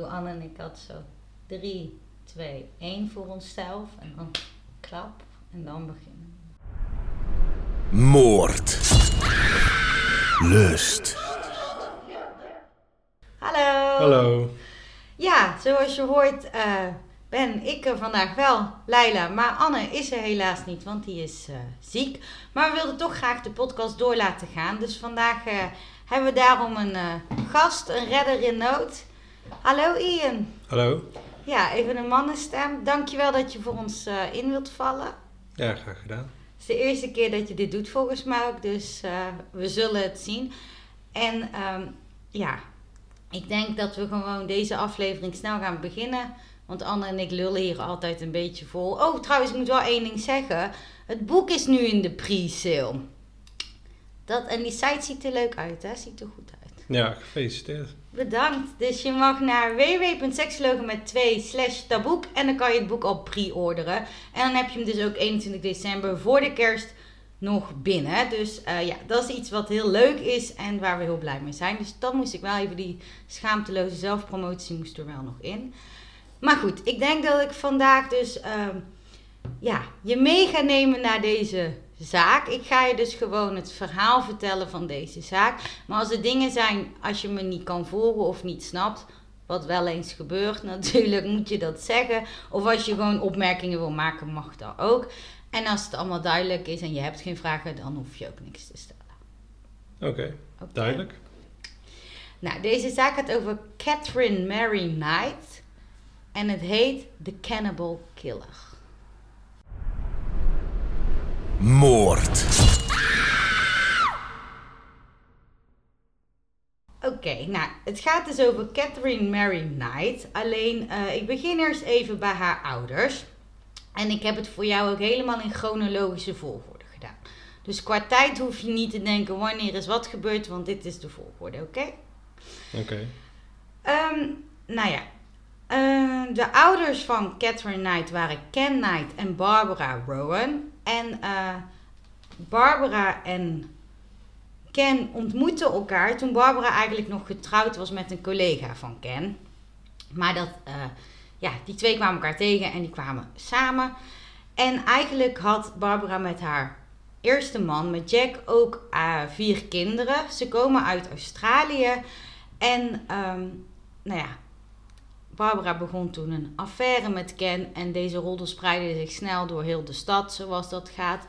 doe Anne en ik dat zo. 3, 2, 1 voor onszelf. En dan klap. En dan beginnen. Moord. Lust. Hallo. Hallo. Ja, zoals je hoort eh, ben ik er vandaag wel, Leila. Maar Anne is er helaas niet, want die is eh, ziek. Maar we wilden toch graag de podcast door laten gaan. Dus vandaag eh, hebben we daarom een eh, gast, een redder in nood. Hallo Ian. Hallo. Ja, even een mannenstem. Dankjewel dat je voor ons eh, in wilt vallen. Ja, graag gedaan. Het is de eerste keer dat je dit doet volgens mij ook, dus eh, we zullen het zien. En ehm, ja, ik denk dat we gewoon deze aflevering snel gaan beginnen. Want Anne en ik lullen hier altijd een beetje vol. Oh, trouwens, ik moet wel één ding zeggen. Het boek is nu in de pre-sale. Dat, en die site ziet er leuk uit, hè? Ziet er goed uit. Ja, gefeliciteerd. Bedankt. Dus je mag naar www.sekslogan met 2 slash taboek. En dan kan je het boek al pre-orderen. En dan heb je hem dus ook 21 december voor de kerst nog binnen. Dus eh, ja, dat is iets wat heel leuk is en waar we heel blij mee zijn. Dus dan moest ik wel even die schaamteloze zelfpromotie moest er wel nog in. Maar goed, ik denk dat ik vandaag dus ehm, ja, je mee ga nemen naar deze zaak. Ik ga je dus gewoon het verhaal vertellen van deze zaak. Maar als er dingen zijn, als je me niet kan volgen of niet snapt, wat wel eens gebeurt natuurlijk, moet je dat zeggen. Of als je gewoon opmerkingen wil maken, mag dat ook. En als het allemaal duidelijk is en je hebt geen vragen, dan hoef je ook niks te stellen. Oké, duidelijk. Nou, deze zaak gaat over Catherine Mary Knight. En het heet The Cannibal Killer. Moord. Oké, nou, het gaat dus over Catherine Mary Knight. Alleen, eh, ik begin eerst even bij haar ouders. En ik heb het voor jou ook helemaal in chronologische volgorde gedaan. Dus qua tijd hoef je niet te denken wanneer is wat gebeurd, want dit is de volgorde, oké? Oké. Ehm, nou ja, eh, de ouders van Catherine Knight waren Ken Knight en Barbara Rowan. En eh, Barbara en Ken ontmoetten elkaar toen Barbara eigenlijk nog getrouwd was met een collega van Ken. Maar dat, eh, ja, die twee kwamen elkaar tegen en die kwamen samen. En eigenlijk had Barbara met haar eerste man, met Jack, ook eh, vier kinderen. Ze komen uit Australië. En ehm, nou ja, Barbara begon toen een affaire met Ken. En deze roddel spreidde zich snel door heel de stad, zoals dat gaat.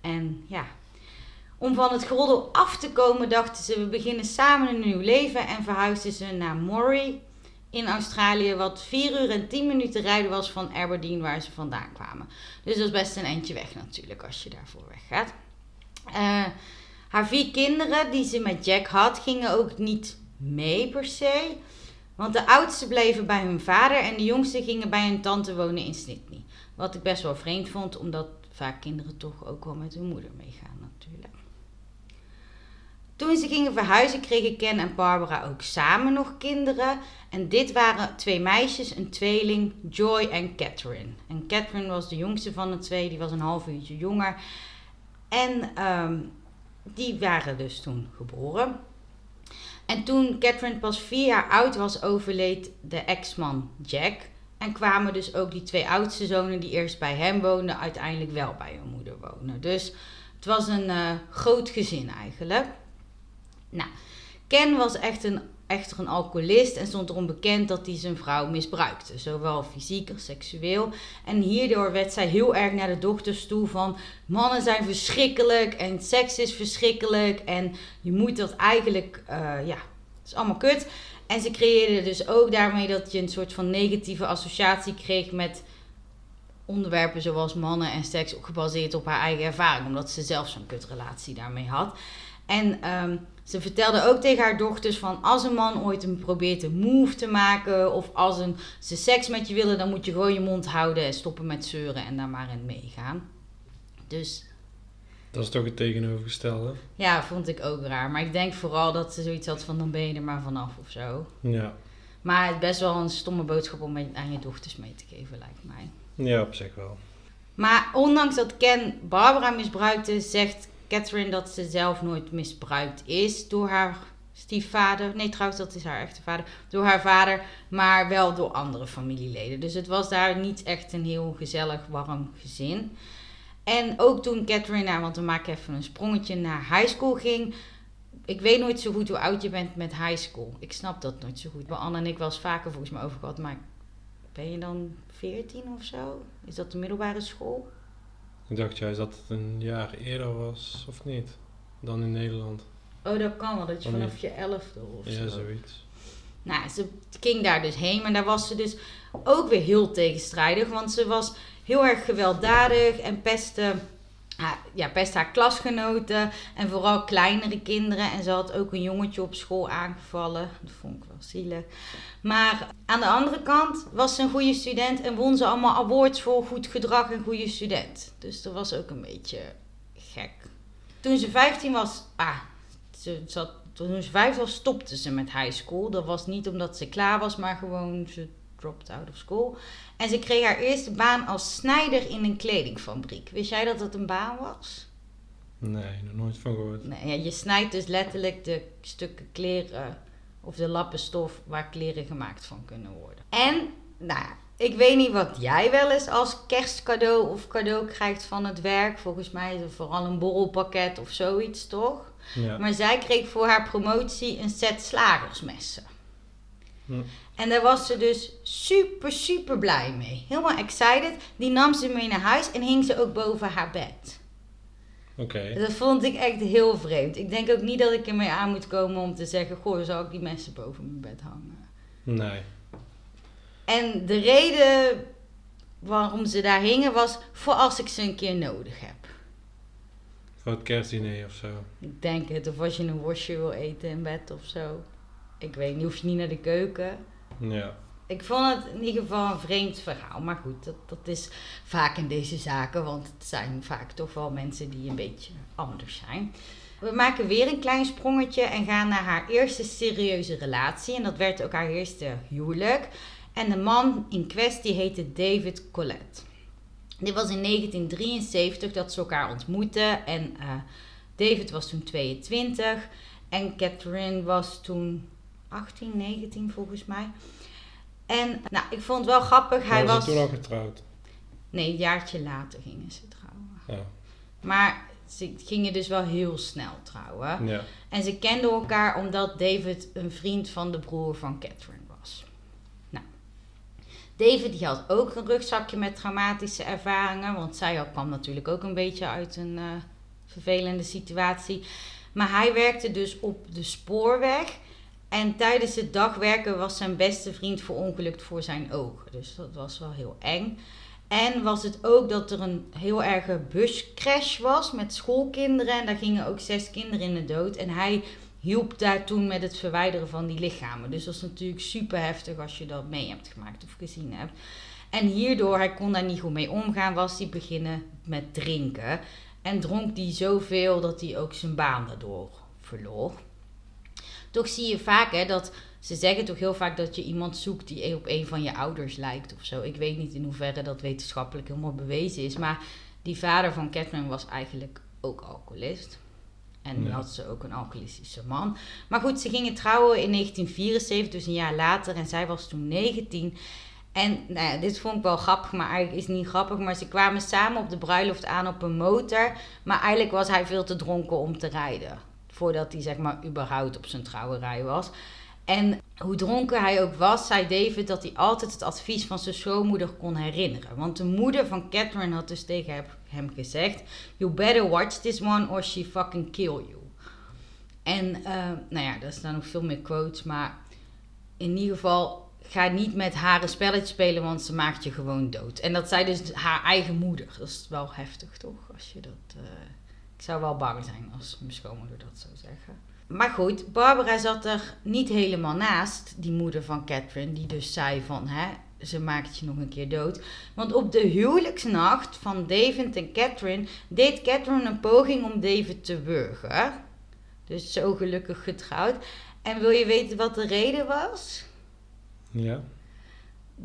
En ja, om van het geroddel af te komen, dachten ze: we beginnen samen een nieuw leven. En verhuisden ze naar Moray in Australië, wat 4 uur en 10 minuten rijden was van Aberdeen, waar ze vandaan kwamen. Dus dat is best een eindje weg natuurlijk, als je daarvoor weggaat. Eh, haar vier kinderen die ze met Jack had, gingen ook niet mee per se. Want de oudste bleven bij hun vader en de jongste gingen bij hun tante wonen in Sydney. Wat ik best wel vreemd vond, omdat vaak kinderen toch ook wel met hun moeder meegaan natuurlijk. Toen ze gingen verhuizen kregen Ken en Barbara ook samen nog kinderen. En dit waren twee meisjes, een tweeling, Joy en Catherine. En Catherine was de jongste van de twee, die was een half uurtje jonger. En ehm, die waren dus toen geboren. En toen Catherine pas vier jaar oud was, overleed de ex-man Jack. En kwamen dus ook die twee oudste zonen die eerst bij hem woonden, uiteindelijk wel bij hun moeder wonen. Dus het was een eh, groot gezin eigenlijk. Nou, Ken was echt een, echter een alcoholist en stond erom bekend dat hij zijn vrouw misbruikte. Zowel fysiek als seksueel. En hierdoor werd zij heel erg naar de dochters toe van... mannen zijn verschrikkelijk en seks is verschrikkelijk. En je moet dat eigenlijk... eh, ja, het is allemaal kut. En ze creëerde dus ook daarmee dat je een soort van negatieve associatie kreeg met onderwerpen zoals mannen en seks, gebaseerd op haar eigen ervaring, omdat ze zelf zo'n kutrelatie daarmee had. En ehm, ze vertelde ook tegen haar dochters van als een man ooit een probeert een move te maken of als een, ze seks met je willen, dan moet je gewoon je mond houden en stoppen met zeuren en daar maar in meegaan. Dus Dat is toch het tegenovergestelde. ja, vond ik ook raar. Maar ik denk vooral dat ze zoiets had van dan ben je er maar vanaf of zo. Ja. Maar het is best wel een stomme boodschap om aan je dochters mee te geven, lijkt mij. Ja, op zich wel. Maar ondanks dat Ken Barbara misbruikte, zegt Catherine dat ze zelf nooit misbruikt is door haar stiefvader. Nee, trouwens, dat is haar echte vader. Door haar vader, maar wel door andere familieleden. Dus het was daar niet echt een heel gezellig, warm gezin. En ook toen Catherine, want we maken even een sprongetje, naar high school ging. Ik weet nooit zo goed hoe oud je bent met high school. Ik snap dat nooit zo goed. Waar Anne en ik wel eens vaker volgens mij over gehad. Maar ben je dan 14 of zo? Is dat de middelbare school? Ik dacht juist dat het een jaar eerder was, of niet? Dan in Nederland. Oh, dat kan wel. Dat je vanaf je elfde of Ja, zo. zoiets. Nou, ze ging daar dus heen, maar daar was ze dus ook weer heel tegenstrijdig. Want ze was heel erg gewelddadig en pestte, ja, pestte haar klasgenoten en vooral kleinere kinderen. En ze had ook een jongetje op school aangevallen. Dat vond ik wel zielig. Maar aan de andere kant was ze een goede student en won ze allemaal awards voor goed gedrag en goede student. Dus dat was ook een beetje gek. Toen ze 15 was, ah, ze zat, toen ze 15 was, stopte ze met high school. Dat was niet omdat ze klaar was, maar gewoon ze dropped out of school. En ze kreeg haar eerste baan als snijder in een kledingfabriek. Wist jij dat dat een baan was? Nee, nog nooit van gehoord. Nee, ja, je snijdt dus letterlijk de stukken kleren of de lappen stof waar kleren gemaakt van kunnen worden. En, nou ja, ik weet niet wat jij wel eens als kerstcadeau of cadeau krijgt van het werk. Volgens mij is het vooral een borrelpakket of zoiets, toch? Ja. Maar zij kreeg voor haar promotie een set slagersmessen. Hm. En daar was ze dus super, super blij mee. Helemaal excited. Die nam ze mee naar huis en hing ze ook boven haar bed. Oké. Dat vond ik echt heel vreemd. Ik denk ook niet dat ik ermee aan moet komen om te zeggen: Goh, zou ik die messen boven mijn bed hangen? Nee. En de reden waarom ze daar hingen was voor als ik ze een keer nodig heb. Voor het kerstdiner of zo. Ik denk het, of als je een worstje wil eten in bed of zo. Ik weet niet, hoef je niet naar de keuken. Ja. Ik vond het in ieder geval een vreemd verhaal. Maar goed, dat, dat is vaak in deze zaken. Want het zijn vaak toch wel mensen die een beetje anders zijn. We maken weer een klein sprongetje en gaan naar haar eerste serieuze relatie. En dat werd ook haar eerste huwelijk. En de man in kwestie heette David Collette. Dit was in 1973 dat ze elkaar ontmoetten. En eh, David was toen 22. En Catherine was toen 18, 19 volgens mij. En nou, ik vond het wel grappig. Hij was toen al getrouwd? Nee, een jaartje later gingen ze trouwen. Ja. Maar ze gingen dus wel heel snel trouwen. Ja. En ze kenden elkaar omdat David een vriend van de broer van Catherine was. Nou, David die had ook een rugzakje met traumatische ervaringen. Want zij kwam natuurlijk ook een beetje uit een eh, vervelende situatie. Maar hij werkte dus op de spoorweg. En tijdens het dagwerken was zijn beste vriend verongelukt voor zijn ogen. Dus dat was wel heel eng. En was het ook dat er een heel erge buscrash was met schoolkinderen. En daar gingen ook zes kinderen in de dood. En hij hielp daar toen met het verwijderen van die lichamen. Dus dat is natuurlijk super heftig als je dat mee hebt gemaakt of gezien hebt. En hierdoor, hij kon daar niet goed mee omgaan, was hij beginnen met drinken. En dronk hij zoveel dat hij ook zijn baan daardoor verloor. Toch zie je vaak hè, dat ze zeggen toch heel vaak dat je iemand zoekt die op een van je ouders lijkt of zo. Ik weet niet in hoeverre dat wetenschappelijk helemaal bewezen is. Maar die vader van Catherine was eigenlijk ook alcoholist. En Ja. had ze ook een alcoholistische man. Maar goed, ze gingen trouwen in 1974, dus een jaar later. En zij was toen 19. En nou ja, dit vond ik wel grappig, maar eigenlijk is het niet grappig. Maar ze kwamen samen op de bruiloft aan op een motor. Maar eigenlijk was hij veel te dronken om te rijden. Voordat hij zeg maar überhaupt op zijn trouwerij was. En hoe dronken hij ook was, zei David dat hij altijd het advies van zijn schoonmoeder kon herinneren. Want de moeder van Catherine had dus tegen hem- gezegd: You better watch this one or she fucking kill you. En eh, nou ja, er staan nog veel meer quotes, maar in ieder geval ga niet met haar een spelletje spelen, want ze maakt je gewoon dood. En dat zei dus haar eigen moeder. Dat is wel heftig, toch? Als je dat. eh, ik zou wel bang zijn als mijn schoonmoeder dat zou zeggen. Maar goed, Barbara zat er niet helemaal naast, die moeder van Catherine, die dus zei van, hè, ze maakt je nog een keer dood. Want op de huwelijksnacht van David en Catherine deed Catherine een poging om David te wurgen. Dus zo gelukkig getrouwd. En wil je weten wat de reden was? Ja.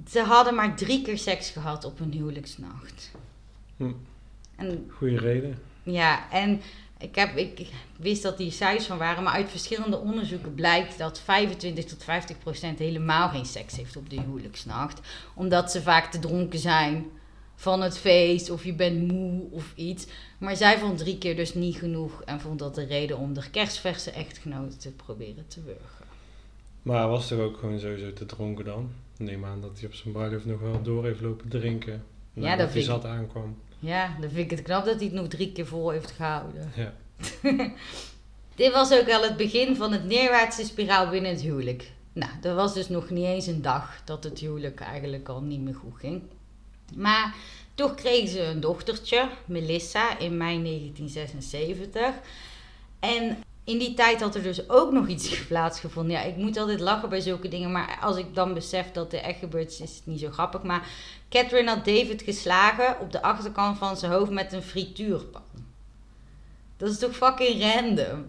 Ze hadden maar drie keer seks gehad op hun huwelijksnacht. Hm. En Goeie reden. Ja, en Ik, heb, ik wist dat die cijfers van waren, maar uit verschillende onderzoeken blijkt dat 25 tot 50 procent helemaal geen seks heeft op de huwelijksnacht. Omdat ze vaak te dronken zijn van het feest of je bent moe of iets. Maar zij vond drie keer dus niet genoeg en vond dat de reden om de kerstverse echtgenoot te proberen te wurgen. Maar hij was toch ook gewoon sowieso te dronken dan? Neem aan dat hij op zijn bruiloft nog wel door heeft lopen drinken. Ja, dat hij zat aankwam. Ja, dan vind ik het knap dat hij het nog drie keer vol heeft gehouden. Ja. Dit was ook al het begin van het neerwaartse spiraal binnen het huwelijk. Nou, er was dus nog niet eens een dag dat het huwelijk eigenlijk al niet meer goed ging. Maar toch kregen ze een dochtertje, Melissa, in mei 1976. En in die tijd had er dus ook nog iets plaatsgevonden. Ja, ik moet altijd lachen bij zulke dingen, maar als ik dan besef dat er echt gebeurd is, is het niet zo grappig. Maar Catherine had David geslagen op de achterkant van zijn hoofd met een frituurpan. Dat is toch fucking random?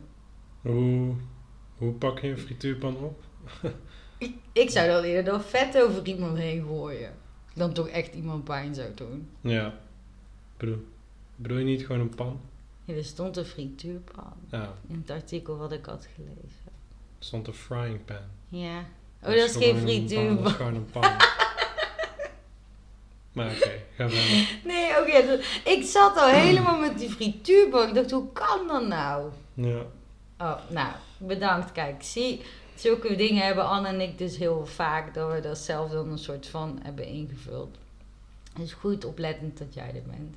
Hoe, hoe pak je een frituurpan op? Ik zou dan eerder dan vet over iemand heen gooien. Dan toch echt iemand pijn zou doen. Ja. Bedoel, bedoel je niet gewoon een pan? Ja, er stond een frituurpan Ja, in het artikel wat ik had gelezen. er stond een frying pan. Ja. Oh, dat is geen gewoon een pan, Dat is frituurpan. gewoon een pan. maar oké, ga verder. Nee, oké. ik zat al helemaal met die frituurpan. Ik dacht, hoe kan dat nou? Ja. Oh, nou, bedankt. Kijk, zie, zulke dingen hebben Anne en ik dus heel vaak. Dat we dat zelf dan een soort van hebben ingevuld. Dus goed oplettend dat jij er bent.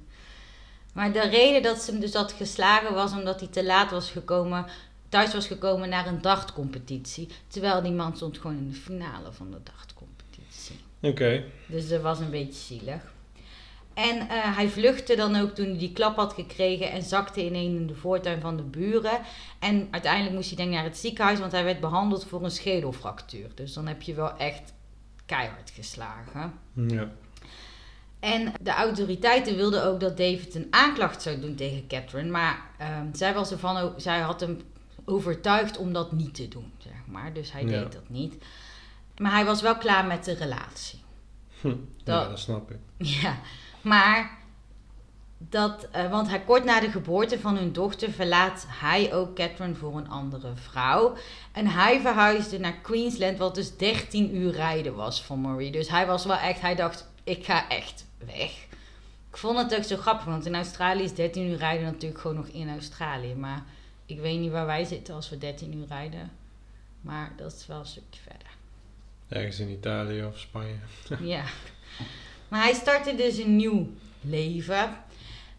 Maar de reden dat ze hem dus had geslagen was omdat hij te laat was gekomen, thuis was gekomen naar een dachtcompetitie. Terwijl die man stond gewoon in de finale van de dachtcompetitie. Oké. Dus dat was een beetje zielig. En eh, hij vluchtte dan ook toen hij die klap had gekregen en zakte ineen in de voortuin van de buren. En uiteindelijk moest hij denk ik naar het ziekenhuis, want hij werd behandeld voor een schedelfractuur. Dus dan heb je wel echt keihard geslagen. Ja. En de autoriteiten wilden ook dat David een aanklacht zou doen tegen Catherine. Maar ehm, zij, was ervan, zij had hem overtuigd om dat niet te doen, zeg maar. Dus hij Ja. deed dat niet. Maar hij was wel klaar met de relatie. Hm. Dat- ja, dat snap ik. Ja, maar dat, eh, want hij kort na de geboorte van hun dochter verlaat hij ook Catherine voor een andere vrouw. En hij verhuisde naar Queensland, wat dus 13 uur rijden was van Marie. Dus hij was wel echt, hij dacht, ik ga echt weg. Ik vond het ook zo grappig, want in Australië is 13 uur rijden natuurlijk gewoon nog in Australië. Maar ik weet niet waar wij zitten als we 13 uur rijden. Maar dat is wel een stukje verder. Ergens in Italië of Spanje. Ja. Maar hij startte dus een nieuw leven.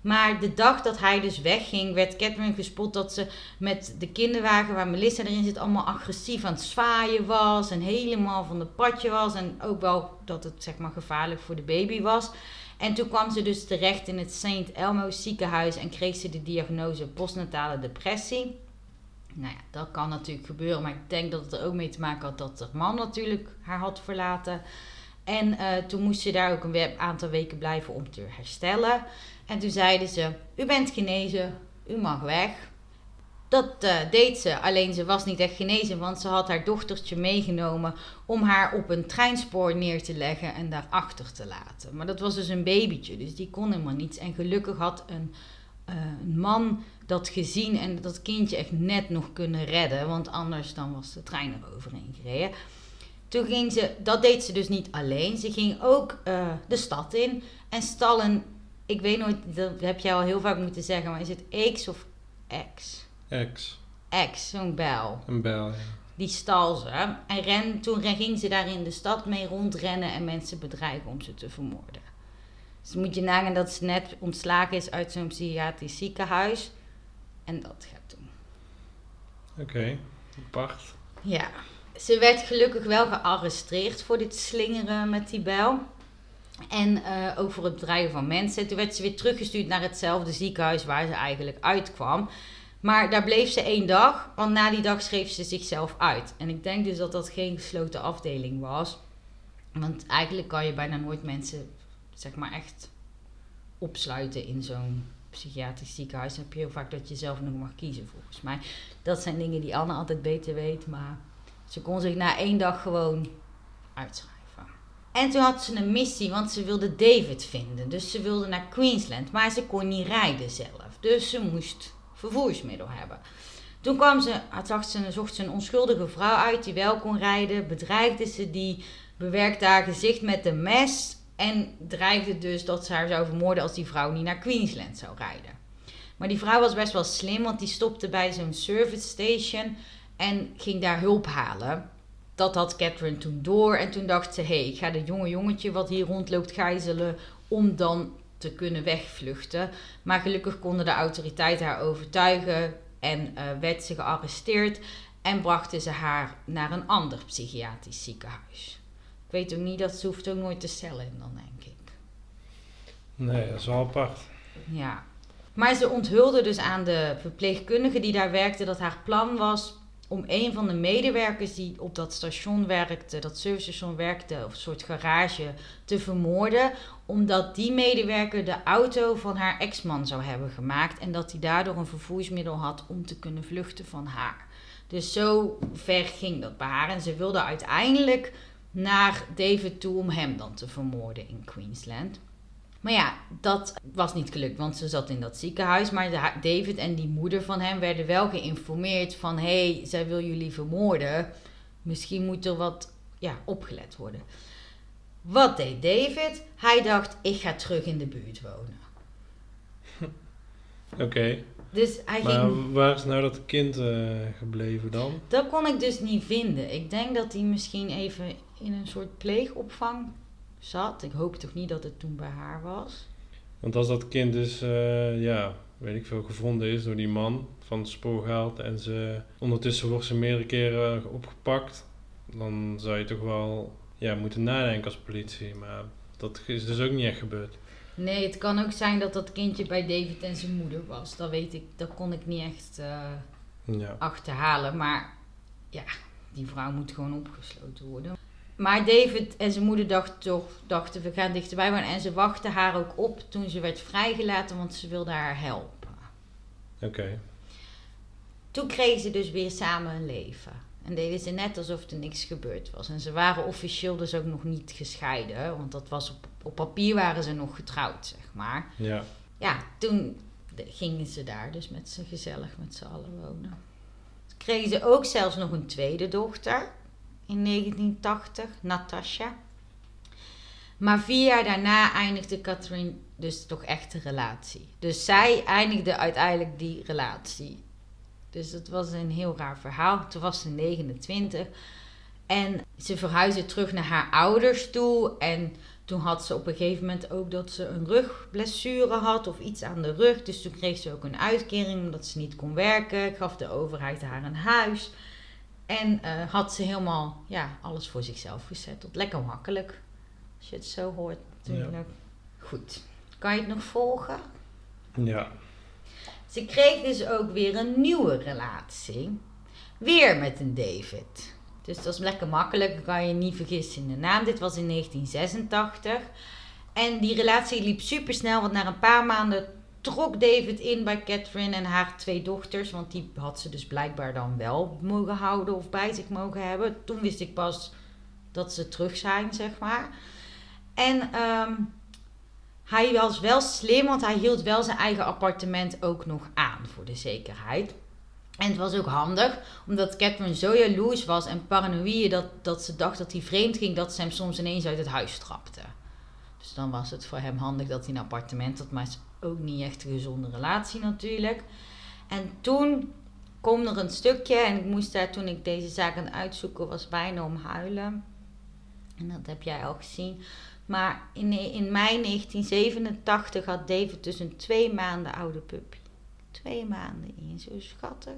Maar de dag dat hij dus wegging, werd Catherine gespot dat ze met de kinderwagen waar Melissa erin zit, allemaal agressief aan het zwaaien was. En helemaal van de padje was. En ook wel dat het zeg maar gevaarlijk voor de baby was. En toen kwam ze dus terecht in het St. Elmo's ziekenhuis en kreeg ze de diagnose postnatale depressie. Nou ja, dat kan natuurlijk gebeuren, maar ik denk dat het er ook mee te maken had dat de man natuurlijk haar had verlaten. En eh, toen moest ze daar ook een aantal weken blijven om te herstellen. En toen zeiden ze: U bent genezen, u mag weg. Dat eh, deed ze, alleen ze was niet echt genezen, want ze had haar dochtertje meegenomen om haar op een treinspoor neer te leggen en daar achter te laten. Maar dat was dus een babytje, dus die kon helemaal niets. En gelukkig had een, eh, een man dat gezien en dat kindje echt net nog kunnen redden, want anders dan was de trein er overheen gereden. Toen ging ze, dat deed ze dus niet alleen. Ze ging ook eh, de stad in en stal een, ik weet nooit, dat heb jij al heel vaak moeten zeggen, maar is het X of X? Ex. X, zo'n bel. Een bel, ja. Die stal ze. En ren, toen ging ze daar in de stad mee rondrennen en mensen bedreigen om ze te vermoorden. Dus moet je nagaan dat ze net ontslagen is uit zo'n psychiatrisch ziekenhuis. En dat gaat doen. Oké. Apart. Ja. Ze werd gelukkig wel gearresteerd voor dit slingeren met die bel. En eh, ook voor het bedreigen van mensen. Toen werd ze weer teruggestuurd naar hetzelfde ziekenhuis waar ze eigenlijk uitkwam. Maar daar bleef ze één dag, want na die dag schreef ze zichzelf uit. En ik denk dus dat dat geen gesloten afdeling was. Want eigenlijk kan je bijna nooit mensen, zeg maar, echt opsluiten in zo'n psychiatrisch ziekenhuis. Dan heb je heel vaak dat je zelf nog mag kiezen, volgens mij. Dat zijn dingen die Anne altijd beter weet, maar ze kon zich na één dag gewoon uitschrijven. En toen had ze een missie, want ze wilde David vinden. Dus ze wilde naar Queensland, maar ze kon niet rijden zelf. Dus ze moest vervoersmiddel hebben. Toen kwam ze, zag ze, zocht ze een onschuldige vrouw uit die wel kon rijden, bedreigde ze die, bewerkte haar gezicht met een mes en dreigde dus dat ze haar zou vermoorden als die vrouw niet naar Queensland zou rijden. Maar die vrouw was best wel slim, want die stopte bij zo'n service station en ging daar hulp halen. Dat had Catherine toen door en toen dacht ze: hé, hey, ik ga dat jonge jongetje wat hier rondloopt gijzelen om dan te kunnen wegvluchten. Maar gelukkig konden de autoriteiten haar overtuigen en uh, werd ze gearresteerd en brachten ze haar naar een ander psychiatrisch ziekenhuis. Ik weet ook niet dat ze hoeft ook nooit te cellen in dan, denk ik. Nee, dat is wel apart. Ja. Maar ze onthulde dus aan de verpleegkundige die daar werkte dat haar plan was om een van de medewerkers die op dat station werkte, dat servicestation werkte, of een soort garage, te vermoorden. Omdat die medewerker de auto van haar ex-man zou hebben gemaakt en dat hij daardoor een vervoersmiddel had om te kunnen vluchten van haar. Dus zo ver ging dat bij haar. En ze wilde uiteindelijk naar David toe om hem dan te vermoorden in Queensland. Maar ja, dat was niet gelukt, want ze zat in dat ziekenhuis. Maar David en die moeder van hem werden wel geïnformeerd van... hé, hey, zij wil jullie vermoorden. Misschien moet er wat ja, opgelet worden. Wat deed David? Hij dacht, ik ga terug in de buurt wonen. Oké. Dus hij maar ging... waar is nou dat kind uh, gebleven dan? Dat kon ik dus niet vinden. Ik denk dat hij misschien even in een soort pleegopvang zat. Ik hoop toch niet dat het toen bij haar was. Want als dat kind dus, uh, ja, weet ik veel, gevonden is door die man van het spoor gehaald en ze ondertussen wordt ze meerdere keren opgepakt, dan zou je toch wel ja, moeten nadenken als politie. Maar dat is dus ook niet echt gebeurd. Nee, het kan ook zijn dat dat kindje bij David en zijn moeder was. Dat weet ik, dat kon ik niet echt uh, ja. achterhalen. Maar ja, die vrouw moet gewoon opgesloten worden. Maar David en zijn moeder dachten toch, dachten we gaan dichterbij wonen. En ze wachten haar ook op toen ze werd vrijgelaten, want ze wilde haar helpen. Oké. Toen kregen ze dus weer samen een leven. En deden ze net alsof er niks gebeurd was. En ze waren officieel dus ook nog niet gescheiden. Want dat was op, op papier waren ze nog getrouwd, zeg maar. Ja. Ja, toen gingen ze daar dus met z'n gezellig met z'n allen wonen. Toen kregen ze ook zelfs nog een tweede dochter in 1980, Natasha. Maar vier jaar daarna eindigde Catherine dus toch echt de relatie. Dus zij eindigde uiteindelijk die relatie. Dus dat was een heel raar verhaal. Toen was ze 29 en ze verhuisde terug naar haar ouders toe. En toen had ze op een gegeven moment ook dat ze een rugblessure had of iets aan de rug. Dus toen kreeg ze ook een uitkering omdat ze niet kon werken. Gaf de overheid haar een huis. En uh, had ze helemaal ja, alles voor zichzelf gezet. Lekker makkelijk. Als je het zo hoort natuurlijk. Ja. Goed. Kan je het nog volgen? Ja. Ze kreeg dus ook weer een nieuwe relatie. Weer met een David. Dus dat is lekker makkelijk. Kan je niet vergissen in de naam. Dit was in 1986. En die relatie liep super snel. Want na een paar maanden trok David in bij Catherine en haar twee dochters. Want die had ze dus blijkbaar dan wel mogen houden of bij zich mogen hebben. Toen wist ik pas dat ze terug zijn, zeg maar. En um, hij was wel slim, want hij hield wel zijn eigen appartement ook nog aan voor de zekerheid. En het was ook handig, omdat Catherine zo jaloers was en paranoïde dat, dat ze dacht dat hij vreemd ging, dat ze hem soms ineens uit het huis trapte. Dus dan was het voor hem handig dat hij een appartement had, maar ook niet echt een gezonde relatie natuurlijk. En toen kwam er een stukje en ik moest daar toen ik deze zaak aan het uitzoeken was bijna om huilen. En dat heb jij al gezien. Maar in, in mei 1987 had David dus een twee maanden oude puppy. Twee maanden in, zo schattig.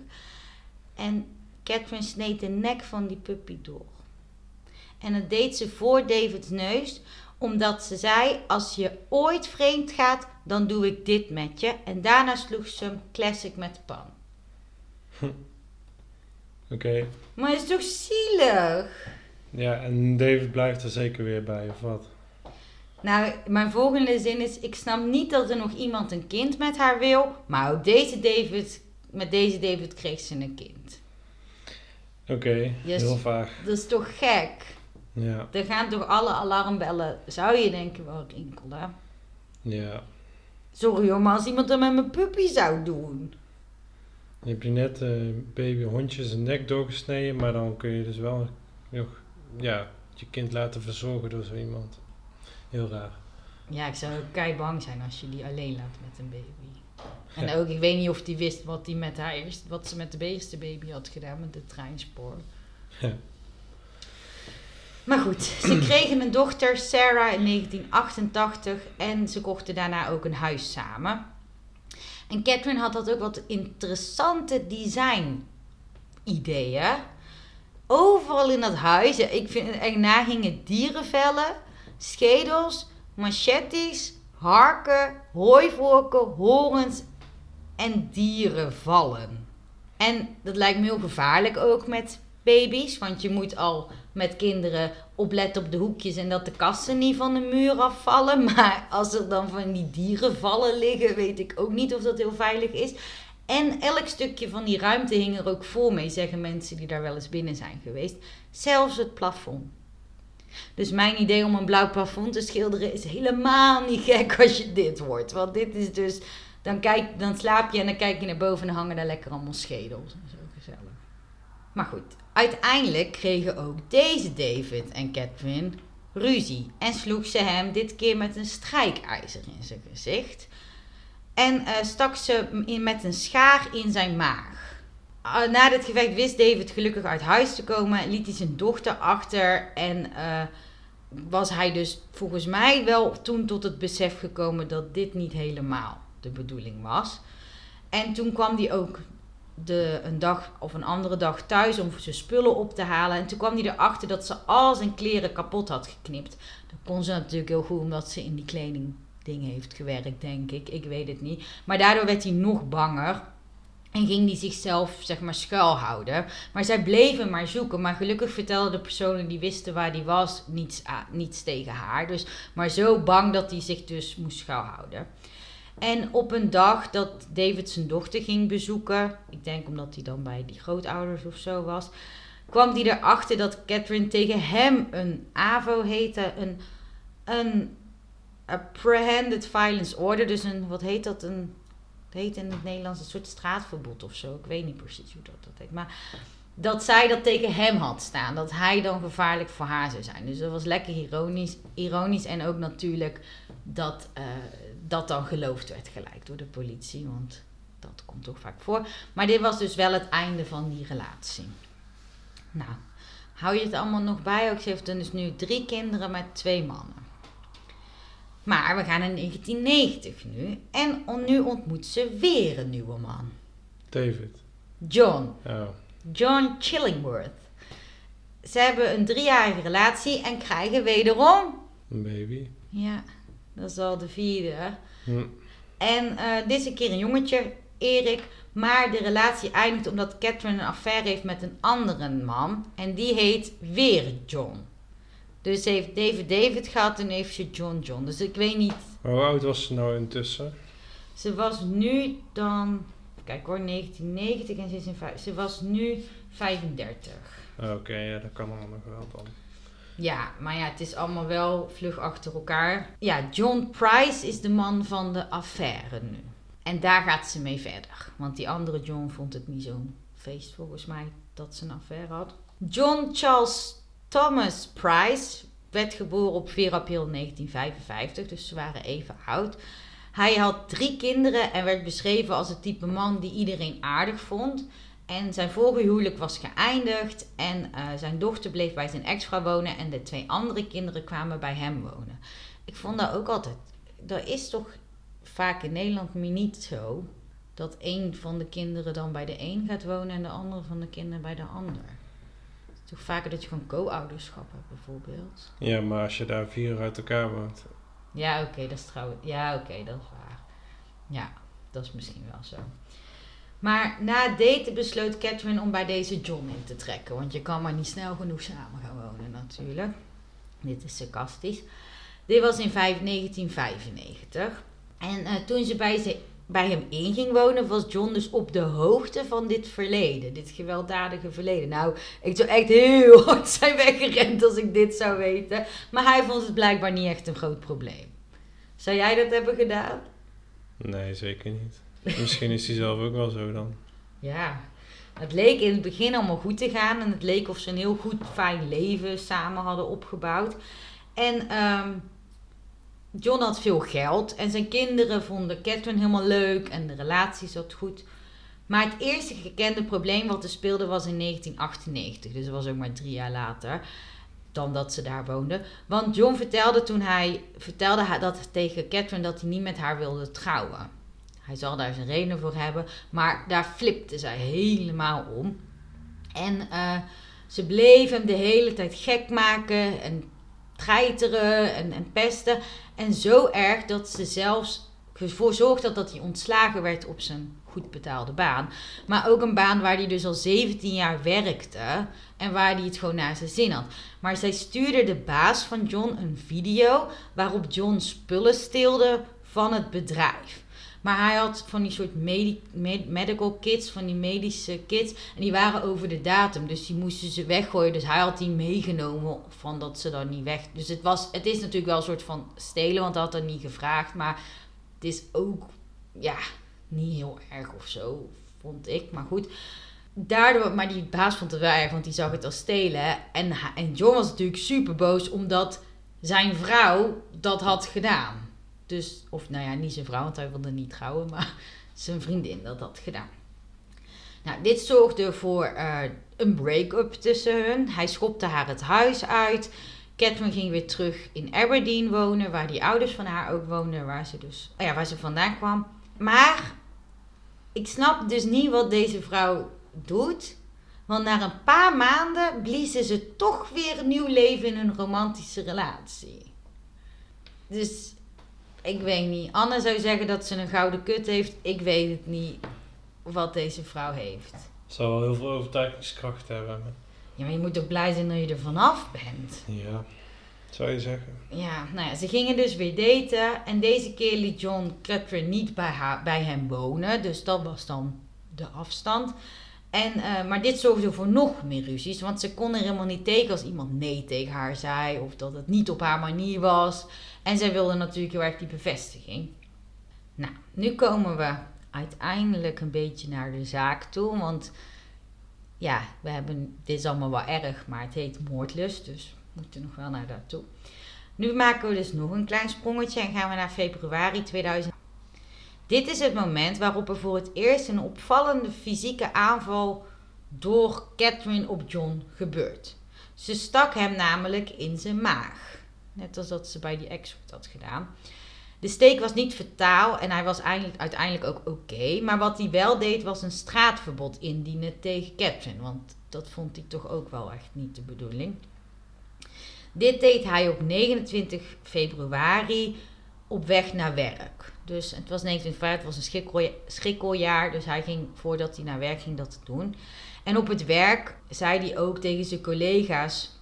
En Catherine sneed de nek van die puppy door. En dat deed ze voor David's neus, omdat ze zei: Als je ooit vreemd gaat, dan doe ik dit met je. En daarna sloeg ze hem classic met de pan. Oké. Maar het is toch zielig? Ja, en David blijft er zeker weer bij, of wat? Nou, mijn volgende zin is: Ik snap niet dat er nog iemand een kind met haar wil, maar ook deze David, met deze David kreeg ze een kind. Oké, heel vaag. Dat is toch gek? Ja. Er gaan toch alle alarmbellen, zou je denken, wel rinkelen. Ja. Sorry hoor, maar als iemand dat met mijn puppy zou doen. Je hebt je net eh baby hondje zijn nek doorgesneden, maar dan kun je dus wel nog ja, je kind laten verzorgen door zo iemand. Heel raar. Ja, ik zou ook kei bang zijn als je die alleen laat met een baby. En ook, ik weet niet of die wist wat, die met haar eerst, wat ze met de eerste baby had gedaan met de treinspoor. Ja. Maar goed, ze kregen een dochter, Sarah, in 1988 en ze kochten daarna ook een huis samen. En Catherine had dat ook wat interessante design ideeën. Overal in dat huis, ja, ik vind het echt na gingen dierenvellen, schedels, machetes, harken, hooivorken, horens en dierenvallen. En dat lijkt me heel gevaarlijk ook met baby's, want je moet al met kinderen opletten op de hoekjes en dat de kassen niet van de muur afvallen. Maar als er dan van die dierenvallen liggen, weet ik ook niet of dat heel veilig is. En elk stukje van die ruimte hing er ook vol mee, zeggen mensen die daar wel eens binnen zijn geweest. Zelfs het plafond. Dus mijn idee om een blauw plafond te schilderen is helemaal niet gek als je dit hoort. Want dit is dus, dan, kijk, dan slaap je en dan kijk je naar boven en hangen daar lekker allemaal schedels en zo gezellig. Maar goed, uiteindelijk kregen ook deze David en Catherine ruzie. En sloeg ze hem dit keer met een strijkijzer in zijn gezicht. En eh, stak ze in, met een schaar in zijn maag. Uh, na dit gevecht wist David gelukkig uit huis te komen. Liet hij zijn dochter achter. En uh, was hij dus volgens mij wel toen tot het besef gekomen dat dit niet helemaal de bedoeling was. En toen kwam hij ook de, een dag of een andere dag thuis om zijn spullen op te halen. En toen kwam hij erachter dat ze al zijn kleren kapot had geknipt. Dat kon ze natuurlijk heel goed omdat ze in die kleding dingen heeft gewerkt, denk ik. Ik weet het niet. Maar daardoor werd hij nog banger. En ging hij zichzelf, zeg maar, schuilhouden. Maar zij bleven maar zoeken. Maar gelukkig vertelden de personen die wisten waar hij was niets, niets tegen haar. Dus, maar zo bang dat hij zich dus moest schuilhouden. En op een dag dat David zijn dochter ging bezoeken, ik denk omdat hij dan bij die grootouders of zo was, kwam hij erachter dat Catherine tegen hem een AVO heette, een, een Apprehended Violence Order, dus een, wat heet dat, een, het heet in het Nederlands een soort straatverbod of zo, ik weet niet precies hoe dat, dat heet, maar dat zij dat tegen hem had staan, dat hij dan gevaarlijk voor haar zou zijn. Dus dat was lekker ironisch, ironisch en ook natuurlijk dat... Uh, dat dan geloofd werd gelijk door de politie, want dat komt toch vaak voor. Maar dit was dus wel het einde van die relatie. Nou, hou je het allemaal nog bij? Ook ze heeft dus nu drie kinderen met twee mannen. Maar we gaan in 1990 nu en nu ontmoet ze weer een nieuwe man. David. John. Oh. John Chillingworth. Ze hebben een driejarige relatie en krijgen wederom... Een baby. Ja, dat is al de vierde. Hm. En uh, dit is een keer een jongetje, Erik. Maar de relatie eindigt omdat Catherine een affaire heeft met een andere man. En die heet weer John. Dus ze heeft David David gehad en heeft ze John John. Dus ik weet niet. Hoe oud was ze nou intussen? Ze was nu dan. Kijk hoor, 1990 en ze is in vijf, Ze was nu 35. Oké, okay, ja, dat kan allemaal nog wel dan. Ja, maar ja, het is allemaal wel vlug achter elkaar. Ja, John Price is de man van de affaire nu. En daar gaat ze mee verder. Want die andere John vond het niet zo'n feest volgens mij dat ze een affaire had. John Charles Thomas Price werd geboren op 4 april 1955, dus ze waren even oud. Hij had drie kinderen en werd beschreven als het type man die iedereen aardig vond. En zijn vorige huwelijk was geëindigd en uh, zijn dochter bleef bij zijn ex-vrouw wonen en de twee andere kinderen kwamen bij hem wonen. Ik vond dat ook altijd, dat is toch vaak in Nederland niet zo, dat een van de kinderen dan bij de een gaat wonen en de andere van de kinderen bij de ander. Het is toch vaker dat je gewoon co-ouderschap hebt bijvoorbeeld. Ja, maar als je daar vier uit elkaar woont. Ja, oké, dat is trouwens, ja oké, dat is waar. Ja, dat is misschien wel zo. Maar na het daten besloot Catherine om bij deze John in te trekken. Want je kan maar niet snel genoeg samen gaan wonen natuurlijk. Dit is sarcastisch. Dit was in 1995. En uh, toen ze bij, ze bij hem in ging wonen, was John dus op de hoogte van dit verleden. Dit gewelddadige verleden. Nou, ik zou echt heel hard zijn weggerend als ik dit zou weten. Maar hij vond het blijkbaar niet echt een groot probleem. Zou jij dat hebben gedaan? Nee, zeker niet. Misschien is hij zelf ook wel zo dan. Ja, het leek in het begin allemaal goed te gaan. En het leek of ze een heel goed, fijn leven samen hadden opgebouwd. En ehm, John had veel geld. En zijn kinderen vonden Catherine helemaal leuk. En de relatie zat goed. Maar het eerste gekende probleem wat er speelde was in 1998. Dus dat was ook maar drie jaar later dan dat ze daar woonde. Want John vertelde toen hij vertelde dat tegen Catherine dat hij niet met haar wilde trouwen. Hij zal daar zijn reden voor hebben, maar daar flipte zij helemaal om. En uh, ze bleef hem de hele tijd gek maken en treiteren en, en pesten. En zo erg dat ze zelfs ervoor zorgde dat hij ontslagen werd op zijn goed betaalde baan. Maar ook een baan waar hij dus al 17 jaar werkte en waar hij het gewoon naar zijn zin had. Maar zij stuurde de baas van John een video waarop John spullen steelde van het bedrijf. Maar hij had van die soort medical kits, van die medische kits. En die waren over de datum. Dus die moesten ze weggooien. Dus hij had die meegenomen van dat ze dan niet weg. Dus het, was, het is natuurlijk wel een soort van stelen, want hij had dat niet gevraagd. Maar het is ook, ja, niet heel erg of zo, vond ik. Maar goed. Daardoor, maar die baas vond het wel erg, want die zag het als stelen. En, en John was natuurlijk super boos omdat zijn vrouw dat had gedaan. Dus, of nou ja, niet zijn vrouw, want hij wilde niet trouwen, maar zijn vriendin dat had gedaan. Nou, dit zorgde voor uh, een break-up tussen hun. Hij schopte haar het huis uit. Catherine ging weer terug in Aberdeen wonen, waar die ouders van haar ook woonden, waar ze dus, oh ja, waar ze vandaan kwam. Maar ik snap dus niet wat deze vrouw doet. Want na een paar maanden bliezen ze toch weer een nieuw leven in een romantische relatie. Dus ik weet niet. Anne zou zeggen dat ze een gouden kut heeft. Ik weet het niet wat deze vrouw heeft. Ze zou wel heel veel overtuigingskracht hebben. Ja, maar je moet toch blij zijn dat je er vanaf bent. Ja, zou je zeggen. Ja, nou ja, ze gingen dus weer daten. En deze keer liet John Catherine niet bij, haar, bij hem wonen. Dus dat was dan de afstand. En, uh, maar dit zorgde voor nog meer ruzies. Want ze kon er helemaal niet tegen als iemand nee tegen haar zei. Of dat het niet op haar manier was. En zij wilde natuurlijk heel erg die bevestiging. Nou, nu komen we uiteindelijk een beetje naar de zaak toe. Want ja, we hebben, dit is allemaal wel erg, maar het heet moordlust. Dus we moeten nog wel naar daartoe. Nu maken we dus nog een klein sprongetje en gaan we naar februari 2000. Dit is het moment waarop er voor het eerst een opvallende fysieke aanval door Catherine op John gebeurt. Ze stak hem namelijk in zijn maag. Net als dat ze bij die ex had gedaan. De steek was niet fataal en hij was uiteindelijk ook oké. maar wat hij wel deed was een straatverbod indienen tegen Catherine. Want dat vond hij toch ook wel echt niet de bedoeling. Dit deed hij op 29 februari op weg naar werk. Dus het was 1905, het was een schrikkeljaar. Dus hij ging, voordat hij naar werk ging, dat doen. En op het werk zei hij ook tegen zijn collega's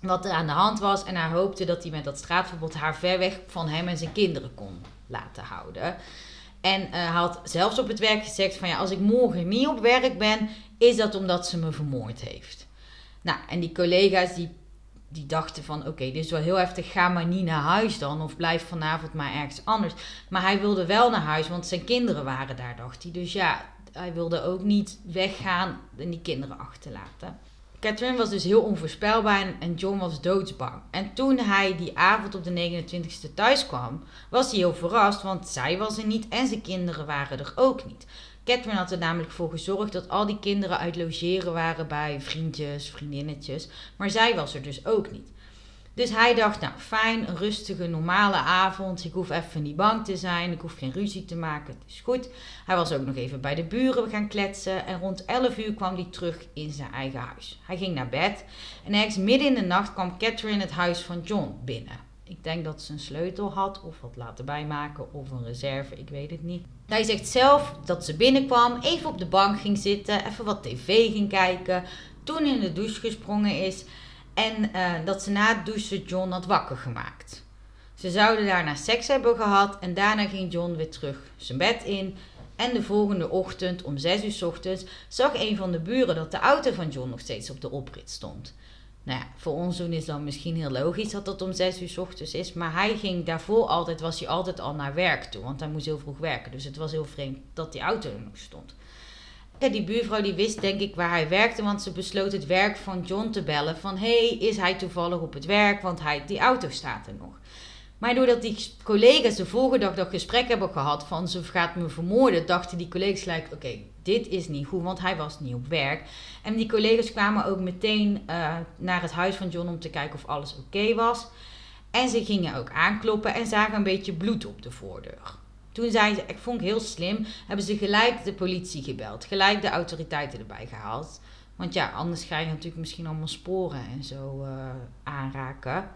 wat er aan de hand was. En hij hoopte dat hij met dat straatverbod haar ver weg van hem en zijn kinderen kon laten houden. En uh, had zelfs op het werk gezegd van ja, als ik morgen niet op werk ben, is dat omdat ze me vermoord heeft. Nou, en die collega's die die dachten van oké, dit is wel heel heftig, ga maar niet naar huis dan. Of blijf vanavond maar ergens anders. Maar hij wilde wel naar huis, want zijn kinderen waren daar, dacht hij. Dus ja, hij wilde ook niet weggaan en die kinderen achterlaten. Catherine was dus heel onvoorspelbaar en John was doodsbang. En toen hij die avond op de 29e thuis kwam, was hij heel verrast, want zij was er niet en zijn kinderen waren er ook niet. Catherine had er namelijk voor gezorgd dat al die kinderen uit logeren waren bij vriendjes, vriendinnetjes. Maar zij was er dus ook niet. Dus hij dacht, nou fijn, rustige, normale avond. Ik hoef even niet bang te zijn. Ik hoef geen ruzie te maken. Het is goed. Hij was ook nog even bij de buren gaan kletsen. En rond 11 uur kwam hij terug in zijn eigen huis. Hij ging naar bed. En ergens midden in de nacht kwam Catherine het huis van John binnen. Ik denk dat ze een sleutel had of wat laten bijmaken of een reserve, ik weet het niet. Hij zegt zelf dat ze binnenkwam, even op de bank ging zitten, even wat tv ging kijken, toen in de douche gesprongen is en uh, dat ze na het douchen John had wakker gemaakt. Ze zouden daarna seks hebben gehad en daarna ging John weer terug zijn bed in. En de volgende ochtend om 6 uur ochtends zag een van de buren dat de auto van John nog steeds op de oprit stond. Nou ja, voor ons doen is dan misschien heel logisch dat dat om 6 uur ochtends is. Maar hij ging daarvoor altijd, was hij altijd al naar werk toe. Want hij moest heel vroeg werken. Dus het was heel vreemd dat die auto er nog stond. Ja, die buurvrouw die wist denk ik waar hij werkte, want ze besloot het werk van John te bellen. Van, hey, is hij toevallig op het werk? Want hij, die auto staat er nog. Maar doordat die collega's de volgende dag dat gesprek hebben gehad van ze gaat me vermoorden, dachten die collega's gelijk, oké, dit is niet goed, want hij was niet op werk. En die collega's kwamen ook meteen uh, naar het huis van John om te kijken of alles oké was. En ze gingen ook aankloppen en zagen een beetje bloed op de voordeur. Toen zei ze, ik vond het heel slim, hebben ze gelijk de politie gebeld. Gelijk de autoriteiten erbij gehaald. Want ja, anders ga je natuurlijk misschien allemaal sporen en zo uh, aanraken.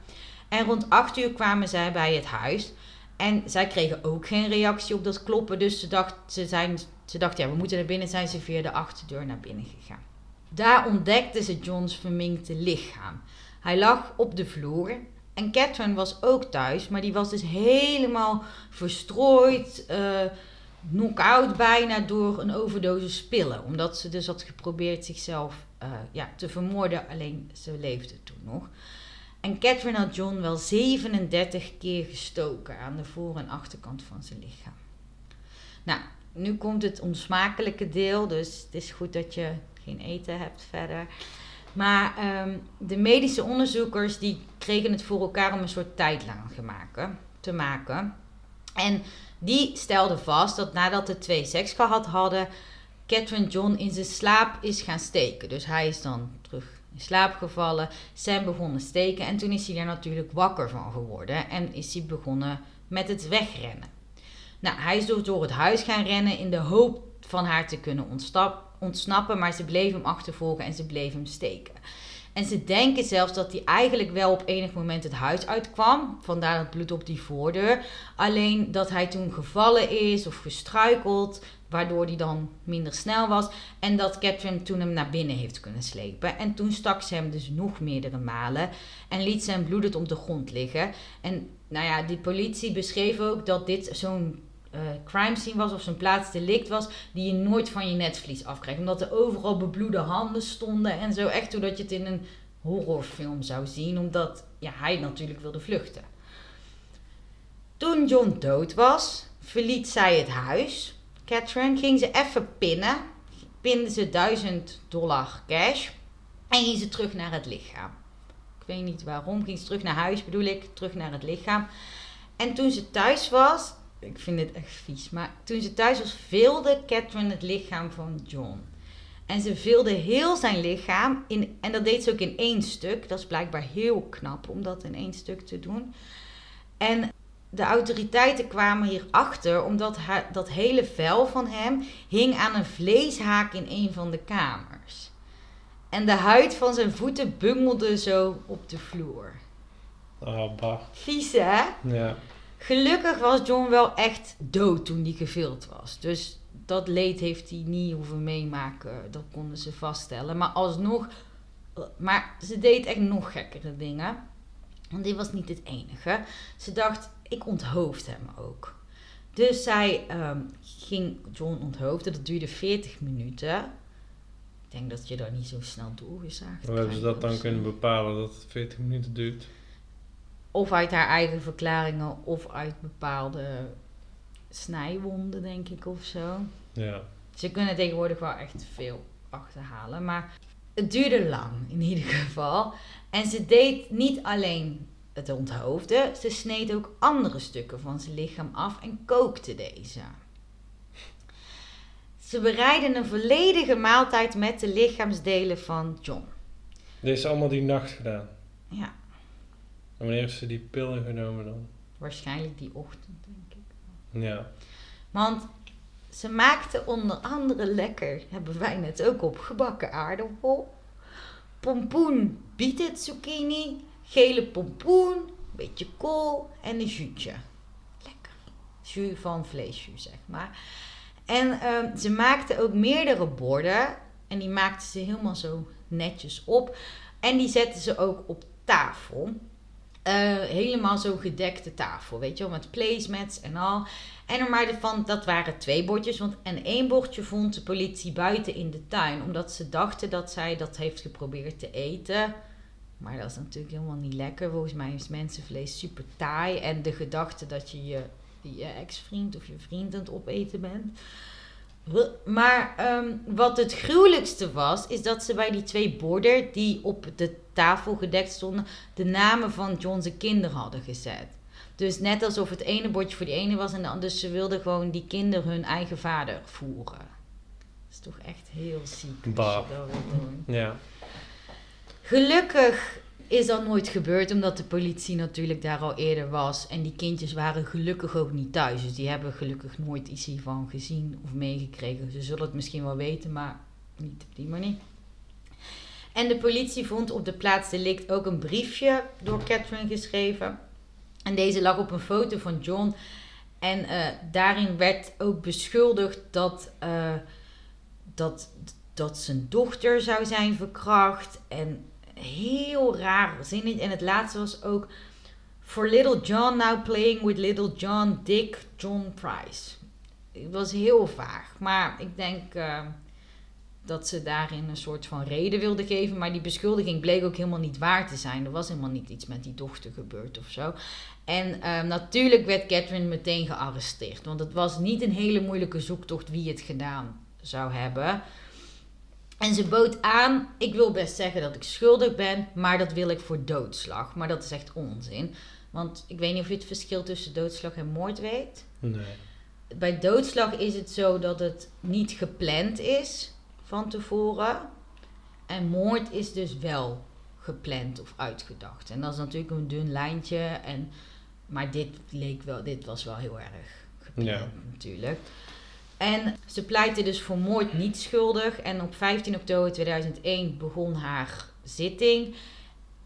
En rond 8 uur kwamen zij bij het huis. En zij kregen ook geen reactie op dat kloppen. Dus ze dacht, ze, zijn, ze dacht, ja, we moeten naar binnen. Zijn ze via de achterdeur naar binnen gegaan. Daar ontdekten ze John's verminkte lichaam. Hij lag op de vloer en Catherine was ook thuis, maar die was dus helemaal verstrooid, uh, knock-out bijna door een overdosis pillen. Omdat ze dus had geprobeerd zichzelf uh, ja, te vermoorden, alleen ze leefde toen nog. En Catherine had John wel 37 keer gestoken aan de voor- en achterkant van zijn lichaam. Nou, nu komt het onsmakelijke deel, dus het is goed dat je geen eten hebt verder. Maar um, de medische onderzoekers die kregen het voor elkaar om een soort tijdlijn te maken. En die stelden vast dat nadat de twee seks gehad hadden, Catherine John in zijn slaap is gaan steken. Dus hij is dan terug in slaap gevallen. Sam begon te steken en toen is hij er natuurlijk wakker van geworden en is hij begonnen met het wegrennen. Nou, hij is dus door het huis gaan rennen in de hoop van haar te kunnen ontsnappen, maar ze bleef hem achtervolgen en ze bleef hem steken. En ze denken zelfs dat hij eigenlijk wel op enig moment het huis uitkwam. Vandaar het bloed op die voordeur. Alleen dat hij toen gevallen is of gestruikeld. Waardoor hij dan minder snel was. En dat Catherine toen hem naar binnen heeft kunnen slepen. En toen stak ze hem dus nog meerdere malen. En liet ze hem bloedend op de grond liggen. En nou ja, die politie beschreef ook dat dit zo'n uh, crime scene was of zo'n plaatsdelict was, die je nooit van je netvlies afkrijgt. Omdat er overal bebloede handen stonden en zo. Echt zodat je het in een horrorfilm zou zien, omdat ja, hij natuurlijk wilde vluchten. Toen John dood was, verliet zij het huis. Catherine ging ze even pinnen. Pinde ze 1000 dollar cash. En ging ze terug naar het lichaam. Ik weet niet waarom. Ging ze terug naar huis, bedoel ik. Terug naar het lichaam. En toen ze thuis was, ik vind dit echt vies. Maar toen ze thuis was, veelde Catherine het lichaam van John. En ze veelde heel zijn lichaam. In, en dat deed ze ook in één stuk. Dat is blijkbaar heel knap om dat in één stuk te doen. En de autoriteiten kwamen hierachter omdat hij, dat hele vel van hem hing aan een vleeshaak in een van de kamers. En de huid van zijn voeten bungelde zo op de vloer. Oh, bah. Vies, hè? Ja. Gelukkig was John wel echt dood toen hij gevild was. Dus dat leed heeft hij niet hoeven meemaken. Dat konden ze vaststellen. Maar alsnog. Maar ze deed echt nog gekkere dingen. Want dit was niet het enige. Ze dacht, ik onthoofd hem ook. Dus zij ehm, ging John onthoofden. Dat duurde 40 minuten. Ik denk dat je daar niet zo snel doorgezaagd Hoe hebben ze dat dan kunnen bepalen dat het 40 minuten duurt? Of uit haar eigen verklaringen of uit bepaalde snijwonden, denk ik, of zo. Ja. Ze kunnen tegenwoordig wel echt veel achterhalen, maar het duurde lang in ieder geval. En ze deed niet alleen het onthoofden, ze sneed ook andere stukken van zijn lichaam af en kookte deze. Ze bereidden een volledige maaltijd met de lichaamsdelen van John. Dit is allemaal die nacht gedaan. Ja, En wanneer heeft ze die pillen genomen dan? waarschijnlijk die ochtend, denk ik. Ja. Want ze maakte onder andere lekker, hebben wij net ook op, gebakken aardappel, pompoen, bietet zucchini, gele pompoen, beetje kool en een juutje. Lekker. Jus van vleesjus, zeg maar. En ehm, ze maakte ook meerdere borden en die maakte ze helemaal zo netjes op. En die zetten ze ook op tafel. Eh, helemaal zo gedekte tafel, weet je wel, met placemats en al. En er maar van, dat waren twee bordjes, want en één bordje vond de politie buiten in de tuin, omdat ze dachten dat zij dat heeft geprobeerd te eten. Maar dat is natuurlijk helemaal niet lekker. Volgens mij is mensenvlees super taai en de gedachte dat je je, je ex-vriend of je vriend aan het opeten bent. Maar ehm, wat het gruwelijkste was, is dat ze bij die twee borden die op de tafel gedekt stonden, de namen van John's kinderen hadden gezet. Dus net alsof het ene bordje voor die ene was en de andere. Dus ze wilden gewoon die kinderen hun eigen vader voeren. Dat is toch echt heel ziek als je dat wil doen. Ja. Gelukkig is dat nooit gebeurd, omdat de politie natuurlijk daar al eerder was. En die kindjes waren gelukkig ook niet thuis. Dus die hebben gelukkig nooit iets hiervan gezien of meegekregen. Ze zullen het misschien wel weten, maar niet op die manier. En de politie vond op de plaats delict ook een briefje door Catherine geschreven. En deze lag op een foto van John. En eh, daarin werd ook beschuldigd dat, uh, dat, dat zijn dochter zou zijn verkracht. En heel raar zin. En het laatste was ook... For little John now playing with little John Dick John Price. Het was heel vaag. Maar ik denk uh, dat ze daarin een soort van reden wilde geven. Maar die beschuldiging bleek ook helemaal niet waar te zijn. Er was helemaal niet iets met die dochter gebeurd of zo. En uh, natuurlijk werd Catherine meteen gearresteerd. Want het was niet een hele moeilijke zoektocht wie het gedaan zou hebben. En ze bood aan, ik wil best zeggen dat ik schuldig ben, maar dat wil ik voor doodslag. Maar dat is echt onzin. Want ik weet niet of je het verschil tussen doodslag en moord weet. Nee. Bij doodslag is het zo dat het niet gepland is van tevoren. En moord is dus wel gepland of uitgedacht. En dat is natuurlijk een dun lijntje. En, maar dit, leek wel, dit was wel heel erg gepland Ja. natuurlijk. En ze pleitte dus voor moord niet schuldig. En op 15 oktober 2001 begon haar zitting.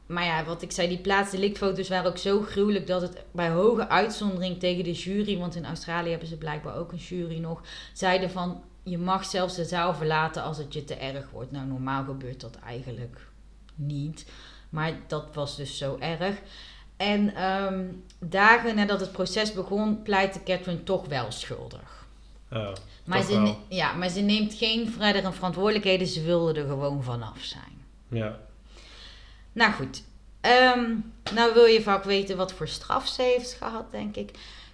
Maar ja, wat ik zei, die plaatsdelictfoto's waren ook zo gruwelijk dat het bij hoge uitzondering tegen de jury, want in Australië hebben ze blijkbaar ook een jury nog, zeiden van je mag zelfs de zaal verlaten als het je te erg wordt. Nou, normaal gebeurt dat eigenlijk niet. Maar dat was dus zo erg. En ehm, dagen nadat het proces begon, pleitte Catherine toch wel schuldig. Oh, Maar ze, wel. ja, maar ze neemt geen verdere verantwoordelijkheden. Ze wilde er gewoon vanaf zijn. Ja. Nou goed. Ehm, nou wil je vaak weten wat voor straf ze heeft gehad, denk ik.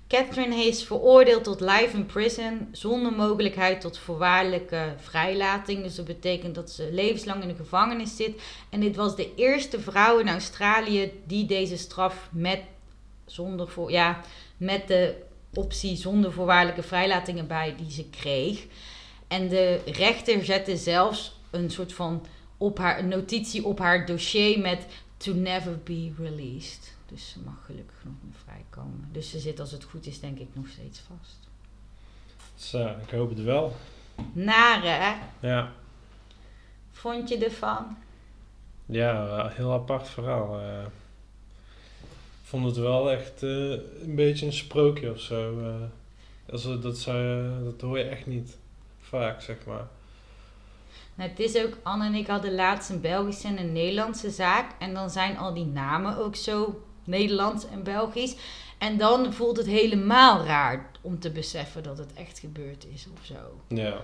Catherine is veroordeeld tot life in prison zonder mogelijkheid tot voorwaardelijke vrijlating. Dus dat betekent dat ze levenslang in de gevangenis zit. En dit was de eerste vrouw in Australië die deze straf met, zonder voor, ja, met de optie zonder voorwaardelijke vrijlating erbij die ze kreeg. En de rechter zette zelfs een soort van op haar, een notitie op haar dossier met to never be released. Dus ze mag gelukkig nog niet vrijkomen. Dus ze zit als het goed is denk ik nog steeds vast. Zo, ik hoop het wel. Nare, hè? Ja. Vond je ervan? Ja, heel apart verhaal. eh. Vond het wel echt eh, een beetje een sprookje of zo. Als, we- dat, zou, dat hoor je echt niet vaak, zeg maar. Nou, het is ook, Anne en ik hadden laatst een Belgische en een Nederlandse zaak. En dan zijn al die namen ook zo Nederlands en Belgisch. En dan voelt het helemaal raar om te beseffen dat het echt gebeurd is of zo. Ja,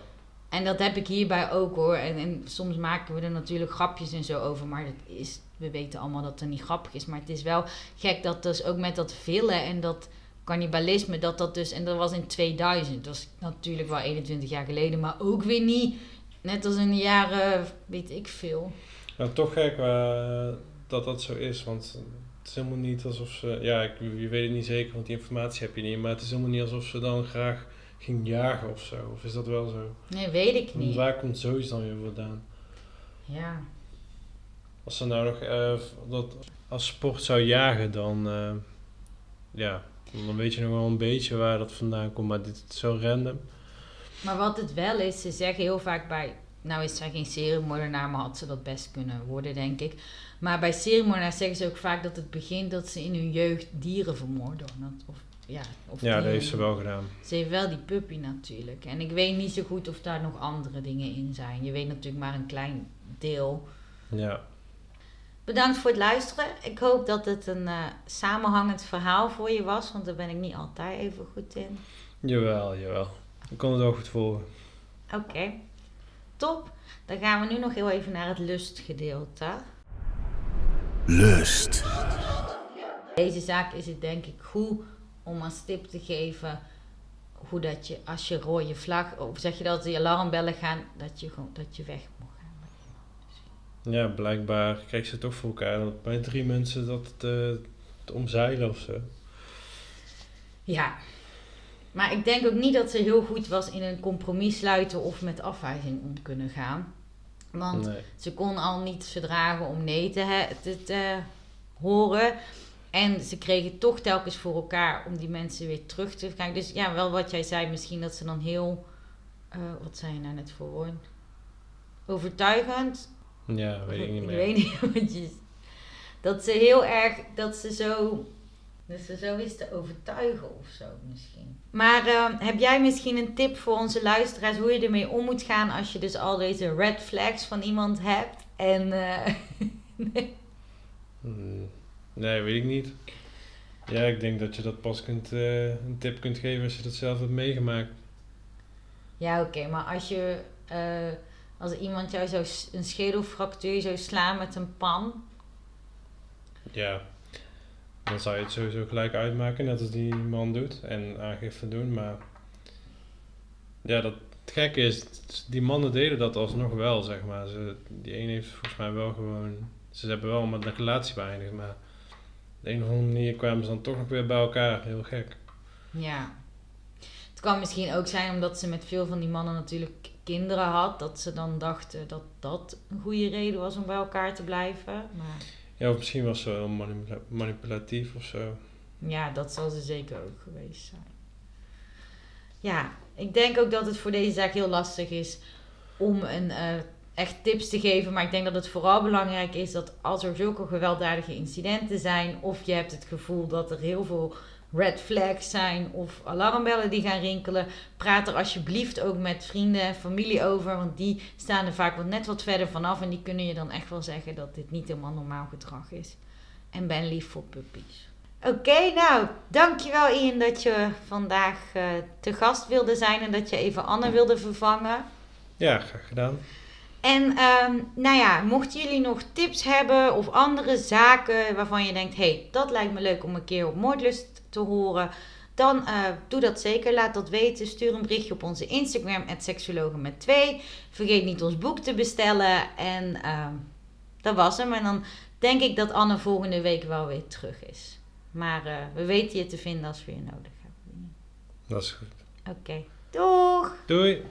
En dat heb ik hierbij ook hoor. En, en soms maken we er natuurlijk grapjes en zo over. Maar dat is, we weten allemaal dat het niet grappig is. Maar het is wel gek dat dus ook met dat villen en dat cannibalisme, dat dat dus... En dat was in 2000. Dat was natuurlijk wel 21 jaar geleden. Maar ook weer niet, net als in de jaren, weet ik veel. nou toch gek eh, dat dat zo is, want het is helemaal niet alsof ze... Ja, ik, je weet het niet zeker, want die informatie heb je niet. Maar het is helemaal niet alsof ze dan graag ging jagen of zo. Of is dat wel zo? Nee, weet ik Want niet. Waar komt zoiets dan weer vandaan? Ja. Als ze nou nog eh, dat als sport zou jagen, dan, eh, ja, dan weet je nog wel een beetje waar dat vandaan komt. Maar dit is zo random. Maar wat het wel is, ze zeggen heel vaak bij. Nou is zij geen seriemoordenaar, maar had ze dat best kunnen worden, denk ik. Maar bij seriemoordenaars zeggen ze ook vaak dat het begint dat ze in hun jeugd dieren vermoorden. Of, ja, of Ja, dat heeft ze wel gedaan. Ze heeft wel die puppy natuurlijk. En ik weet niet zo goed of daar nog andere dingen in zijn. Je weet natuurlijk maar een klein deel. Ja, Bedankt voor het luisteren. Ik hoop dat het een eh, samenhangend verhaal voor je was, want daar ben ik niet altijd even goed in. jawel, jawel. Ik kon het wel goed volgen. Oké, top. Dan gaan we nu nog heel even naar het lustgedeelte. Lust. Deze zaak is het denk ik goed om als tip te geven hoe dat je, als je rode vlag, of zeg je dat die alarmbellen gaan, dat je gewoon, dat je weg. Ja, blijkbaar krijgt ze het toch voor elkaar dat bij drie mensen dat te, te omzeilen of zo. Ja. Maar ik denk ook niet dat ze heel goed was in een compromis sluiten of met afwijzing om kunnen gaan. Want Nee. ze kon al niet verdragen om nee te, te, te horen. En ze kregen toch telkens voor elkaar om die mensen weer terug te krijgen. Dus ja, wel wat jij zei, misschien dat ze dan heel. eh, wat zei je nou net voor woord? Overtuigend. Ja, weet ik niet meer. weet niet wat je. Dat ze heel erg. Dat ze zo. Dat ze zo is te overtuigen of zo misschien. Maar eh, heb jij misschien een tip voor onze luisteraars hoe je ermee om moet gaan als je dus al deze red flags van iemand hebt? En eh, Hmm, Nee, weet ik niet. Ja, ik denk dat je dat pas kunt, eh, een tip kunt geven als je dat zelf hebt meegemaakt. ja, oké, maar als je eh, als iemand jou zou een schedelfractuur zou slaan met een pan, Ja, dan zou je het sowieso gelijk uitmaken, net als die man doet. En aangifte doen, maar... Ja, dat, het gekke is, die mannen deden dat alsnog wel, zeg maar. Ze, die ene heeft volgens mij wel gewoon... Ze hebben wel met een relatie beëindigd, maar... Op de een of andere manier kwamen ze dan toch nog weer bij elkaar. Heel gek. Ja. Het kan misschien ook zijn omdat ze met veel van die mannen natuurlijk kinderen had. Dat ze dan dachten dat dat een goede reden was om bij elkaar te blijven. Maar Ja, of misschien was ze wel manipula- manipulatief of zo. ja, dat zal ze zeker ook geweest zijn. Ja, ik denk ook dat het voor deze zaak heel lastig is om een, eh, echt tips te geven. Maar ik denk dat het vooral belangrijk is dat als er zulke gewelddadige incidenten zijn... of je hebt het gevoel dat er heel veel red flags zijn of alarmbellen die gaan rinkelen... praat er alsjeblieft ook met vrienden en familie over. Want die staan er vaak wat net wat verder vanaf... en die kunnen je dan echt wel zeggen dat dit niet helemaal normaal gedrag is. En ben lief voor puppies. Oké, nou, dankjewel Ian dat je vandaag eh, te gast wilde zijn... en dat je even Anne wilde vervangen. Ja, graag gedaan. En ehm, nou ja, mochten jullie nog tips hebben of andere zaken waarvan je denkt: hé, hey, dat lijkt me leuk om een keer op Moordlust te horen, dan eh, doe dat zeker. Laat dat weten. Stuur een berichtje op onze Instagram, seksuologen met 2. Vergeet niet ons boek te bestellen. En ehm, dat was hem. En dan denk ik dat Anne volgende week wel weer terug is. Maar eh, we weten je te vinden als we je nodig hebben. Dat is goed. Oké, doeg! Doei!